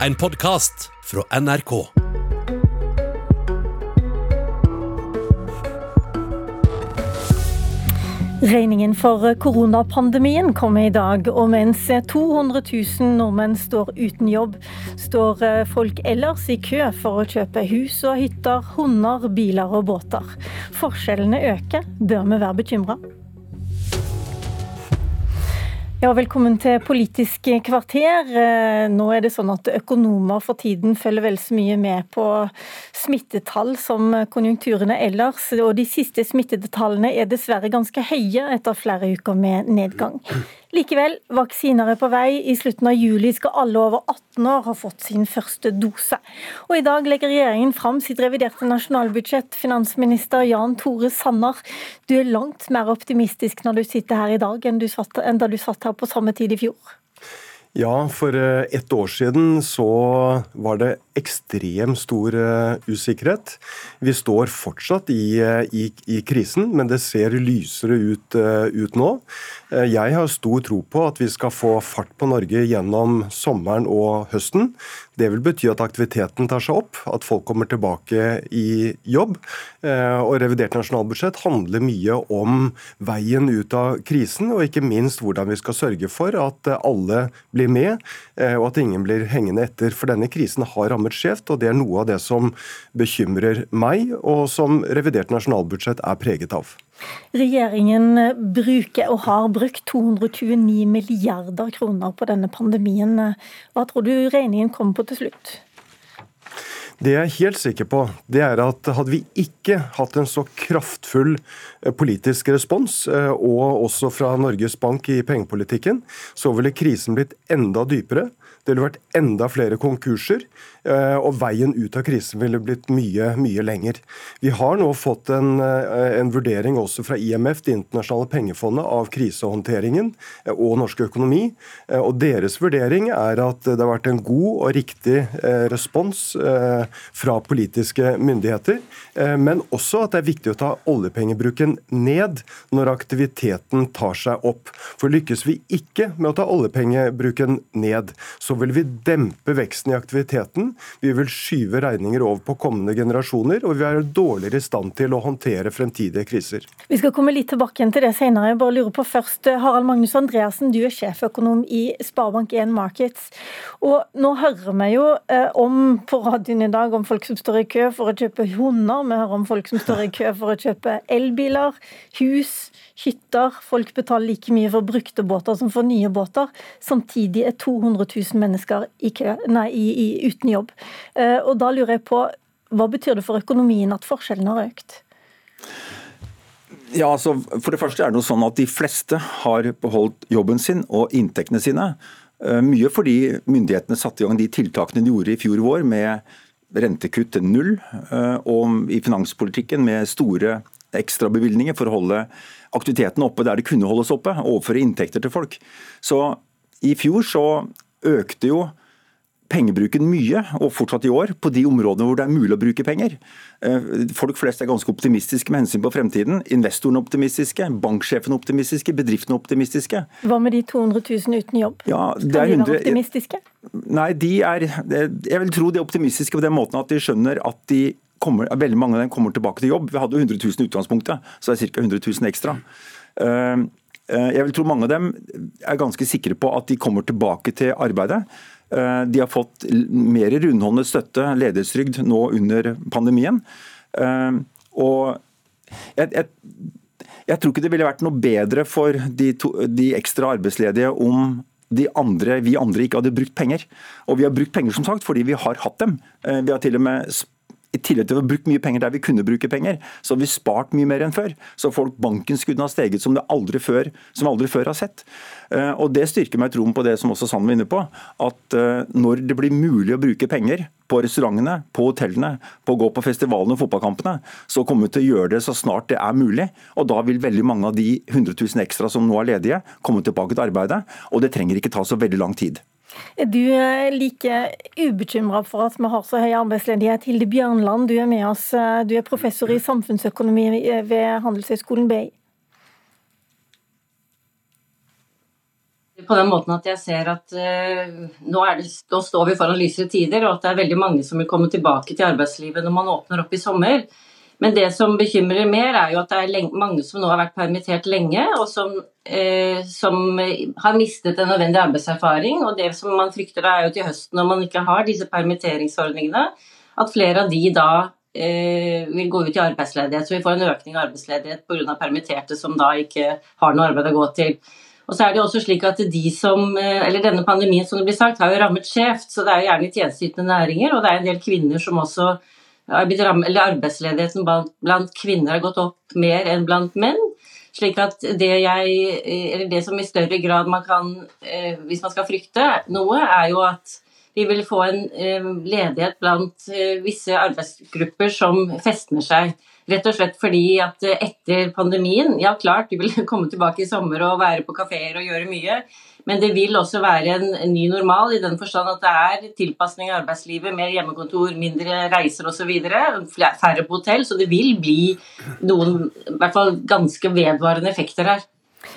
En podkast fra NRK. Regningen for koronapandemien kommer i dag, og mens 200 000 nordmenn står uten jobb, står folk ellers i kø for å kjøpe hus og hytter, hunder, biler og båter. Forskjellene øker. Bør vi være bekymra? Ja, velkommen til Politisk kvarter. Nå er det sånn at økonomer for tiden følger vel så mye med på smittetall som konjunkturene ellers. Og de siste smittetallene er dessverre ganske høye etter flere uker med nedgang. Likevel, vaksiner er på vei. I slutten av juli skal alle over 18 år ha fått sin første dose. Og i dag legger regjeringen fram sitt reviderte nasjonalbudsjett. Finansminister Jan Tore Sanner, du er langt mer optimistisk når du sitter her i dag enn, satt, enn da du satt her på samme tid i fjor. Ja, for eh, ett år siden så var det ekstremt stor eh, usikkerhet. Vi står fortsatt i, eh, i, i krisen, men det ser lysere ut, ut, nå. Jeg har stor tro på at vi skal få fart på Norge gjennom sommeren og høsten. Det vil bety at aktiviteten tar seg opp, at folk kommer tilbake i jobb. Og Revidert nasjonalbudsjett handler mye om veien ut av krisen, og ikke minst hvordan vi skal sørge for at alle blir blir med, eh, og at ingen blir hengende etter. For denne krisen har rammet skjevt, og det er noe av det som bekymrer meg, og som revidert nasjonalbudsjett er preget av. Regjeringen bruker og har brukt 229 milliarder kroner på denne pandemien. Hva tror du regningen kommer på til slutt? Det jeg er helt sikker på, det er at hadde vi ikke hatt en så kraftfull eh, politisk respons, eh, og også fra Norges Bank i pengepolitikken, så ville krisen blitt enda dypere. Det ville vært enda flere konkurser, og veien ut av krisen ville blitt mye, mye lenger. Vi har nå fått en, eh, en vurdering også fra IMF, Det internasjonale pengefondet, av krisehåndteringen eh, og norsk økonomi. Og Deres vurdering er at det har vært en god og riktig respons fra politiske myndigheter, men også at det er viktig å ta oljepengebruken ned når aktiviteten tar seg opp. For lykkes vi ikke med å ta oljepengebruken ned, så vil vi dempe veksten i aktiviteten. Vi vil skyve regninger over på kommende generasjoner, og vi er dårligere i stand til å håndtere fremtidige kriser. Vi skal komme litt tilbake igjen til det senere. Jeg bare lurer på først, Harald Magnus Andreassen, du er sjeføkonom i Sparebank1 Markets. Og nå hører vi jo eh, om på radioen i dag om folk som står i kø for å kjøpe hunder. Vi hører om folk som står i kø for å kjøpe elbiler, hus hytter. Folk betaler like mye for brukte båter som for nye båter. Samtidig er 200 000 mennesker i kø, nei, i, i, uten jobb. Eh, og da lurer jeg på, hva betyr det for økonomien at forskjellene har økt? Ja, altså, For det første er det noe sånn at de fleste har beholdt jobben sin og inntektene sine. Eh, mye fordi myndighetene satte i gang de tiltakene de gjorde i fjor vår, med rentekutt til null, eh, og i finanspolitikken med store ekstrabevilgninger for å holde aktiviteten oppe der det kunne holdes oppe, overføre inntekter til folk. Så i fjor så økte jo pengebruken mye, og fortsatt i år, på de områdene hvor det er mulig å bruke penger. Eh, folk flest er ganske optimistiske med hensyn på fremtiden. Investorene optimistiske, banksjefene optimistiske, bedriftene optimistiske. Hva med de 200 000 uten jobb? Ja, det er 100... optimistiske? Nei, de er Jeg vil tro de er optimistiske på den måten at de skjønner at de kommer, veldig mange av dem kommer tilbake til jobb. Vi hadde jo 100 000 i utgangspunktet, så det er ca. 100 000 ekstra. Eh, eh, jeg vil tro mange av dem er ganske sikre på at de kommer tilbake til arbeidet. Eh, de har fått mer rundhåndet støtte, ledighetstrygd, nå under pandemien. Og jeg, jeg, jeg, tror ikke det ville vært noe bedre for de, to, de ekstra arbeidsledige om andre, vi andre ikke hadde brukt penger. Og vi har brukt penger som sagt fordi vi har hatt dem. Vi har til og med i tillegg til å bruke mye penger der vi kunne bruke penger, så har vi spart mye mer enn før. Så folk bankinnskuddene har steget som det aldri før, som aldri før har sett. Eh, og Det styrker meg troen på det som også Sand var inne på, at eh, når det blir mulig å bruke penger på restaurantene, på hotellene, på å gå på festivalene og fotballkampene, så kommer vi til å gjøre det så snart det er mulig. Og da vil veldig mange av de 100 000 ekstra som nå er ledige, komme tilbake til arbeidet. Og det trenger ikke ta så veldig lang tid. Er du eh, like ubekymra for at vi har så høy arbeidsledighet? Hilde Bjørnland, du er med oss. Eh, du er professor i samfunnsøkonomi ved Handelshøyskolen BI. på den måten at jeg ser at uh, nå, det, nå, står vi foran lysere tider, og at det er veldig mange som vil komme tilbake til arbeidslivet når man åpner opp i sommer. Men det som bekymrer mer, er jo at det er mange som nå har vært permittert lenge, og som, eh, som har mistet en nødvendig arbeidserfaring. Og det som man frykter er jo til høsten, når man ikke har disse permitteringsordningene, at flere av de da eh, vil gå ut i arbeidsledighet. Så vi får en økning av arbeidsledighet pga. permitterte som da ikke har noe arbeid å gå til. Og så er det også slik at de som, eh, eller Denne pandemien som det blir sagt, har jo rammet skjevt. så Det er jo gjerne i tjenesteytende næringer, og det er en del kvinner som også Arbeidsledigheten blant kvinner har gått opp mer enn blant menn. slik at det, jeg, det som i større grad man kan, eh, hvis man skal frykte noe, er jo at vi vil få en eh, ledighet blant visse arbeidsgrupper som festner seg. Rett og slett fordi at etter pandemien Ja, klart, vi vil komme tilbake i sommer og være på kafeer og gjøre mye. Men det vil også være en, ny normal i den forstand at det er tilpasning i arbeidslivet, mer hjemmekontor, mindre reiser osv. Færre på hotell. Så det vil bli noen i hvert fall ganske vedvarende effekter her.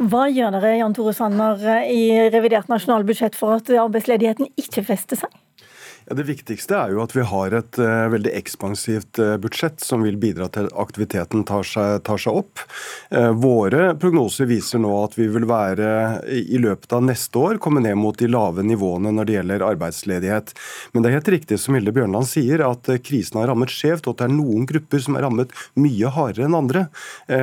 Hva gjør dere Jan Tore Sanner, i revidert nasjonalbudsjett for at arbeidsledigheten ikke fester seg? Det viktigste er jo at vi har et uh, veldig ekspansivt uh, budsjett som vil bidra til at aktiviteten tar seg, tar seg opp. Uh, våre prognoser viser nå at vi vil være i løpet av neste år komme ned mot de lave nivåene når det gjelder arbeidsledighet. Men det er helt riktig som Hilde Bjørnland sier, at krisen har rammet skjevt, og at det er noen grupper som er rammet mye hardere enn andre.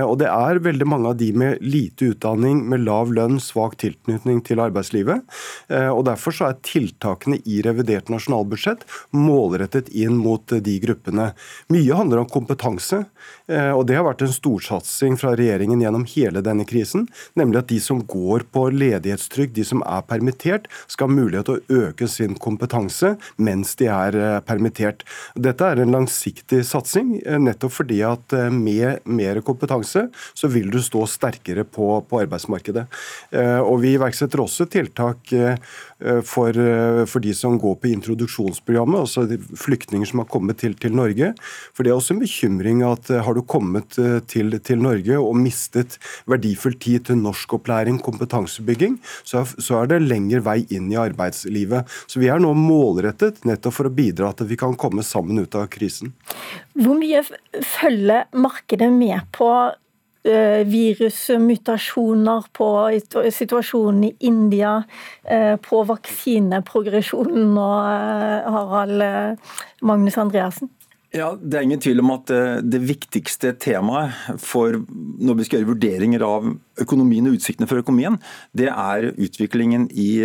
Og det er veldig mange av de med lite utdanning, med lav lønn, svak tilknytning til arbeidslivet. Og derfor så er tiltakene i revidert nasjonalbudsjett budsjett målrettet inn mot de gruppene. Mye handler om kompetanse, eh, og det har vært en storsatsing fra regjeringen gjennom hele denne krisen. Nemlig at de som går på ledighetstrygd, de som er permittert, skal ha mulighet til å øke sin kompetanse mens de er eh, permittert. Dette er en langsiktig satsing, eh, nettopp fordi at med mer kompetanse så vil du stå sterkere på, på arbeidsmarkedet. Og Vi iverksetter også tiltak for, for de som går på introduksjon introduksjonsprogrammet, altså flyktninger som har kommet til, til, Norge. For det er også en bekymring at eh, har du kommet eh, til, til Norge og mistet verdifull tid til norskopplæring, kompetansebygging, så, så er det lengre vei inn i arbeidslivet. Så vi er nå målrettet nettopp for å bidra til at vi kan komme sammen ut av krisen. Hvor mye følger markedet med på virusmutasjoner, på situasjonen i India, eh, på vaksineprogresjonen og eh, Harald Magnus Andreassen? Ja, Det er ingen tvil om at det viktigste temaet for når vi skal gjøre vurderinger av økonomien og utsiktene for økonomien, det er utviklingen i,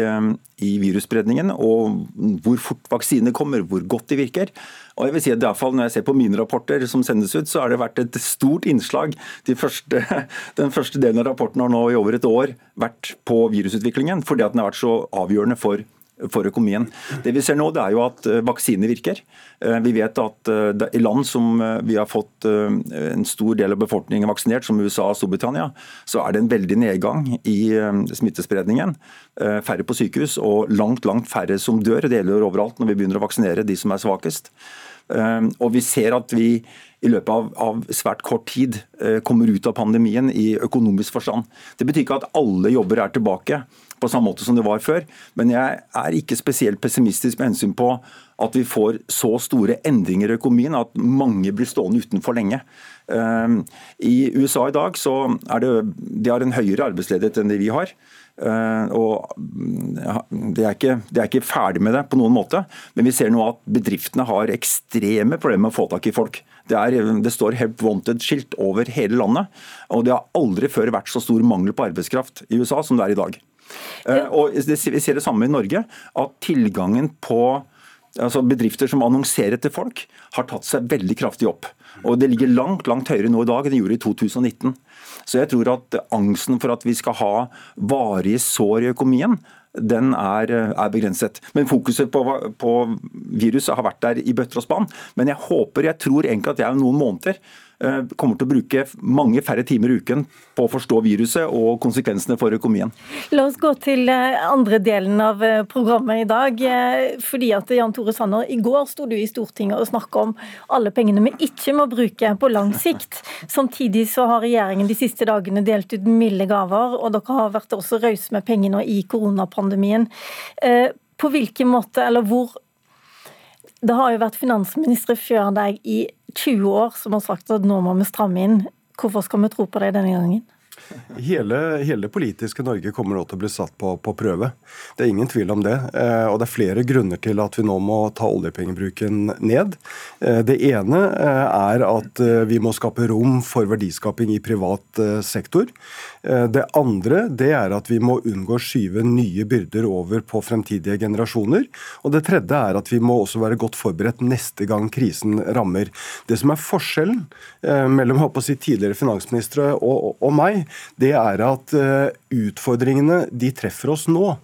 i virusspredningen og hvor fort vaksinene kommer, hvor godt de virker. Og jeg vil si at i hvert fall Når jeg ser på mine rapporter som sendes ut, så har det vært et stort innslag. De første, den første delen av rapporten har nå i over et år vært på virusutviklingen, fordi at den har vært så avgjørende for for økonomien. Det Vi ser nå det er jo at eh, vaksiner virker. Eh, vi vet at eh, i land som vi har fått en stor del av befolkningen vaksinert, som USA og Storbritannia, så er det en veldig nedgang i smittespredningen. Færre på sykehus og langt langt færre som dør. Det gjelder overalt når vi begynner å vaksinere de som er svakest. Og vi ser at vi i løpet av, av, svært kort tid kommer ut av pandemien i økonomisk forstand. Det betyr ikke at alle jobber er tilbake på samme måte som det var før, men jeg er ikke spesielt pessimistisk med hensyn på at vi får så store endringer i økonomien at mange blir stående utenfor lenge. Ehm, I USA i dag så er det, de har en høyere arbeidsledighet enn det vi har. Eh, og det er, ikke, de er ikke ferdig med det på noen måte, men vi ser nå at bedriftene har ekstreme problemer med å få tak i folk. Det, er, det står 'help wanted'-skilt over hele landet, og det har aldri før vært så stor mangel på arbeidskraft i USA som det er i dag. Eh, og Vi ser det samme i Norge, at tilgangen på altså bedrifter som annonserer til folk, har tatt seg veldig kraftig opp. Og Det ligger langt langt høyere nå i dag enn det gjorde i 2019. Så jeg tror at angsten for at vi skal ha varige sår i økonomien, den er, er begrenset. Men fokuset på, på, viruset har vært der i bøtter og spann. Men jeg håper, jeg tror egentlig at jeg om noen måneder kommer til å bruke mange færre timer i uken på å forstå viruset og konsekvensene for økonomien. La oss gå til eh, andre delen av eh, programmet i dag. fordi at Jan Tore Sanner, I går sto du i Stortinget og snakka om alle pengene vi ikke må bruke på lang sikt. Samtidig så har regjeringen de siste dagene delt ut milde gaver, og dere har vært også rause med pengene i koronapandemien. På hvilken måte, eller hvor det har jo vært finansministre før deg i 20 år som har sagt at nå må vi stramme inn. Hvorfor skal vi tro på deg denne gangen? Hele, hele politiske Norge kommer nå til å bli satt på, på, prøve. Det er ingen tvil om det. Eh, og det er flere grunner til at vi nå må ta oljepengebruken ned. Eh, det ene eh, er at vi må skape rom for verdiskaping i privat sektor. Det andre det er at vi må unngå å skyve nye byrder over på fremtidige generasjoner. Og det tredje er at vi må også være godt forberedt neste gang krisen rammer. Det som er forskjellen mellom si, tidligere finansministre og, og meg, det er at eh, utfordringene de treffer oss nå.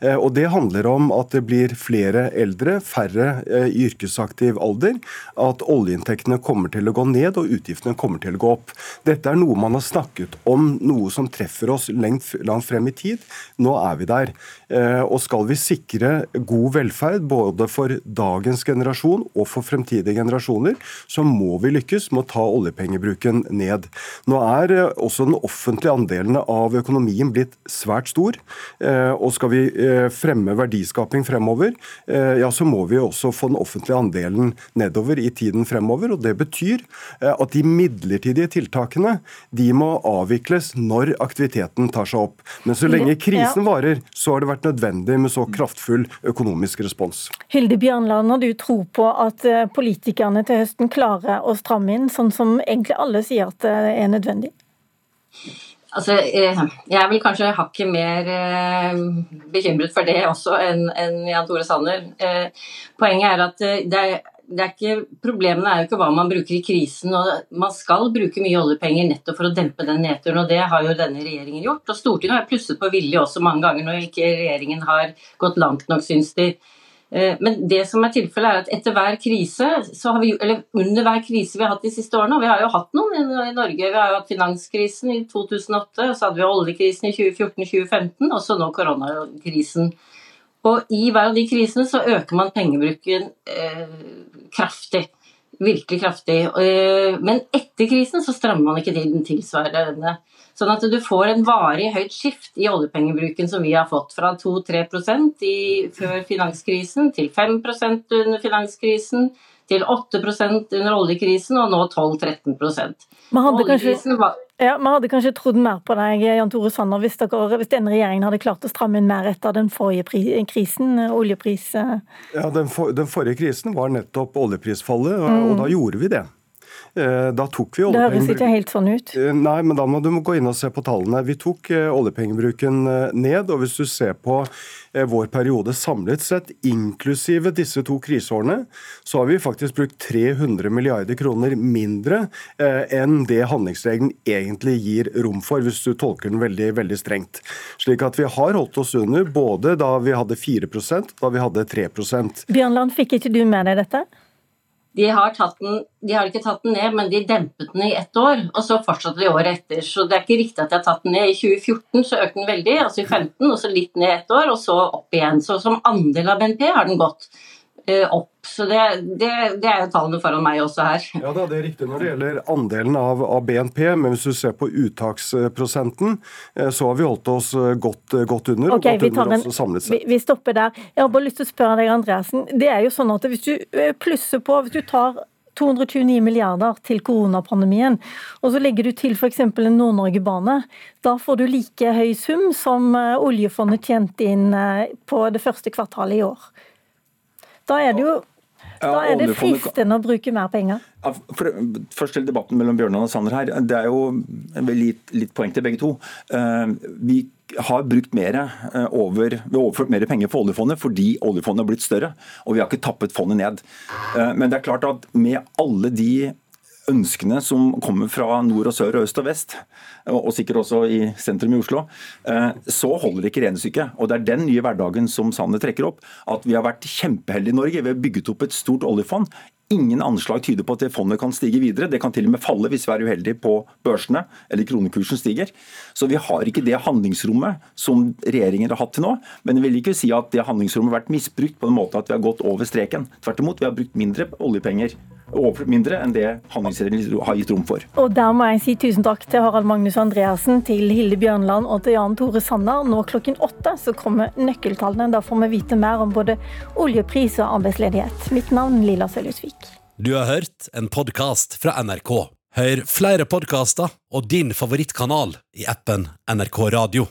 Eh, og Det handler om at det blir flere eldre, færre eh, i yrkesaktiv alder. At oljeinntektene kommer til å gå ned og utgiftene kommer til å gå opp. Dette er noe man har snakket om, noe som treffer oss langt, frem i tid. Nå er vi der. Eh, og skal vi sikre god velferd både for dagens generasjon og for fremtidige generasjoner, så må vi lykkes med å ta oljepengebruken ned. Nå er også den offentlige andelen av økonomien blitt svært stor. og skal vi fremme verdiskaping fremover, eh, ja, så må vi også få den offentlige andelen nedover i tiden fremover. og Det betyr eh, at de midlertidige tiltakene de må avvikles når aktiviteten tar seg opp. Men så lenge krisen varer, så har det vært nødvendig med så kraftfull økonomisk respons. Hilde Bjørnland, har du tro på at politikerne til høsten klarer å stramme inn, sånn som egentlig alle sier at det er nødvendig? Altså, eh, jeg er vel kanskje hakket mer eh, bekymret for det også enn Jan Tore Sanner. Eh, poenget er at det er, det er ikke, Problemene er jo ikke hva man bruker i krisen. og Man skal bruke mye oljepenger nettopp for å dempe den nedturen, og det har jo denne regjeringen gjort. og Stortinget har plusset på vilje også mange ganger når ikke regjeringen har gått langt nok, syns de. Eh, men det som er tilfellet er at etter hver krise, vi, eller under hver krise vi har hatt de siste årene, og vi har jo hatt noen i Norge, vi har jo hatt finanskrisen i 2008, så hadde vi oljekrisen i 2014-2015, og så nå koronakrisen. Og i hver av de krisene så øker man pengebruken eh, kraftig. Virkelig kraftig. Eh, men etter krisen så strammer man ikke til den tilsvarende. Sånn at du får en varig høyt skift i oljepengebruken som vi har fått. Fra 2-3% før finanskrisen til 5% under finanskrisen, til 8% under oljekrisen og nå 12-13 man ja, Vi hadde kanskje trodd mer på deg, Jan Tore Sanner, hvis, dere, hvis denne regjeringen hadde klart å stramme inn mer etter den forrige krisen, oljepris... Ja, den, for, den, forrige krisen var nettopp oljeprisfallet, og, mm. og da gjorde vi det. Eh, da tok vi Det høres ikke helt sånn ut? Eh, nei, men da må du gå inn og se på tallene. Vi tok eh, oljepengebruken ned, og hvis du ser på vår periode samlet sett, inklusive disse to kriseårene, så har vi faktisk brukt 300 milliarder kroner mindre enn det handlingsregelen egentlig gir rom for, hvis du tolker den veldig, veldig strengt. Slik at vi har holdt oss under både da vi hadde 4% da vi hadde 3% Bjørnland, fikk ikke du med deg dette? De har, den, de har, ikke tatt den ned, men de dempet den i ett år, og så fortsatte de året etter. Så det er ikke riktig at de har tatt den ned. I 2014 så økte den veldig, altså i 2015, og så litt ned ett år, og så opp igjen. Så som andel av BNP har den gått. Eh, opp. Så det, det, det er jo tallene foran meg også her. Ja, da, Det er riktig når det gjelder andelen av, av, BNP, men hvis du ser på uttaksprosenten, eh, så har vi holdt oss eh, godt, godt under. Okay, godt under en, samlet sett. Vi, vi, stopper der. Jeg har bare lyst til å spørre deg, Andreassen. Det er jo sånn at Hvis du plusser på, hvis du tar 229 milliarder til koronapandemien, og så legger du til f.eks. en Nord-Norge-bane. Da får du like høy sum som oljefondet tjente inn på det første kvartalet i år. Da er det jo da er det fristende å bruke mer penger. Først til debatten mellom Bjørnar og Sander her. Det er jo litt, litt poeng til begge to. Eh, vi har brukt mer eh, over, vi har overført mer penger for oljefondet fordi oljefondet har blitt større. Og vi har ikke tappet fondet ned. Eh, men det er klart at med alle de ønskene som kommer fra nord og sør og øst og vest, og sikkert også i sentrum i Oslo, eh, så holder det ikke regnestykket. Og det er den nye hverdagen som Sanner trekker opp. At vi har vært kjempeheldige i Norge. Vi har bygget opp et stort oljefond. Ingen anslag tyder på at det fondet kan stige videre. Det kan til og med falle hvis vi er uheldige på børsene eller kronekursen stiger. Så vi har ikke det handlingsrommet som regjeringen har hatt til nå. Men jeg vil ikke si at det handlingsrommet har vært misbrukt på en måte at vi har gått over streken. Tvert imot, vi har brukt mindre oljepenger mindre enn det handlingsregelen har gitt rom for. Og Der må jeg si tusen takk til Harald Magnus Andreassen, til Hilde Bjørnland og til Jan Tore Sanner. Nå klokken åtte så kommer nøkkeltallene. Da får vi vite mer om både oljepris og arbeidsledighet. Mitt navn Lilla Sølhusvik. Du har hørt en podkast fra NRK. Hør flere podkaster og din favorittkanal i appen NRK Radio.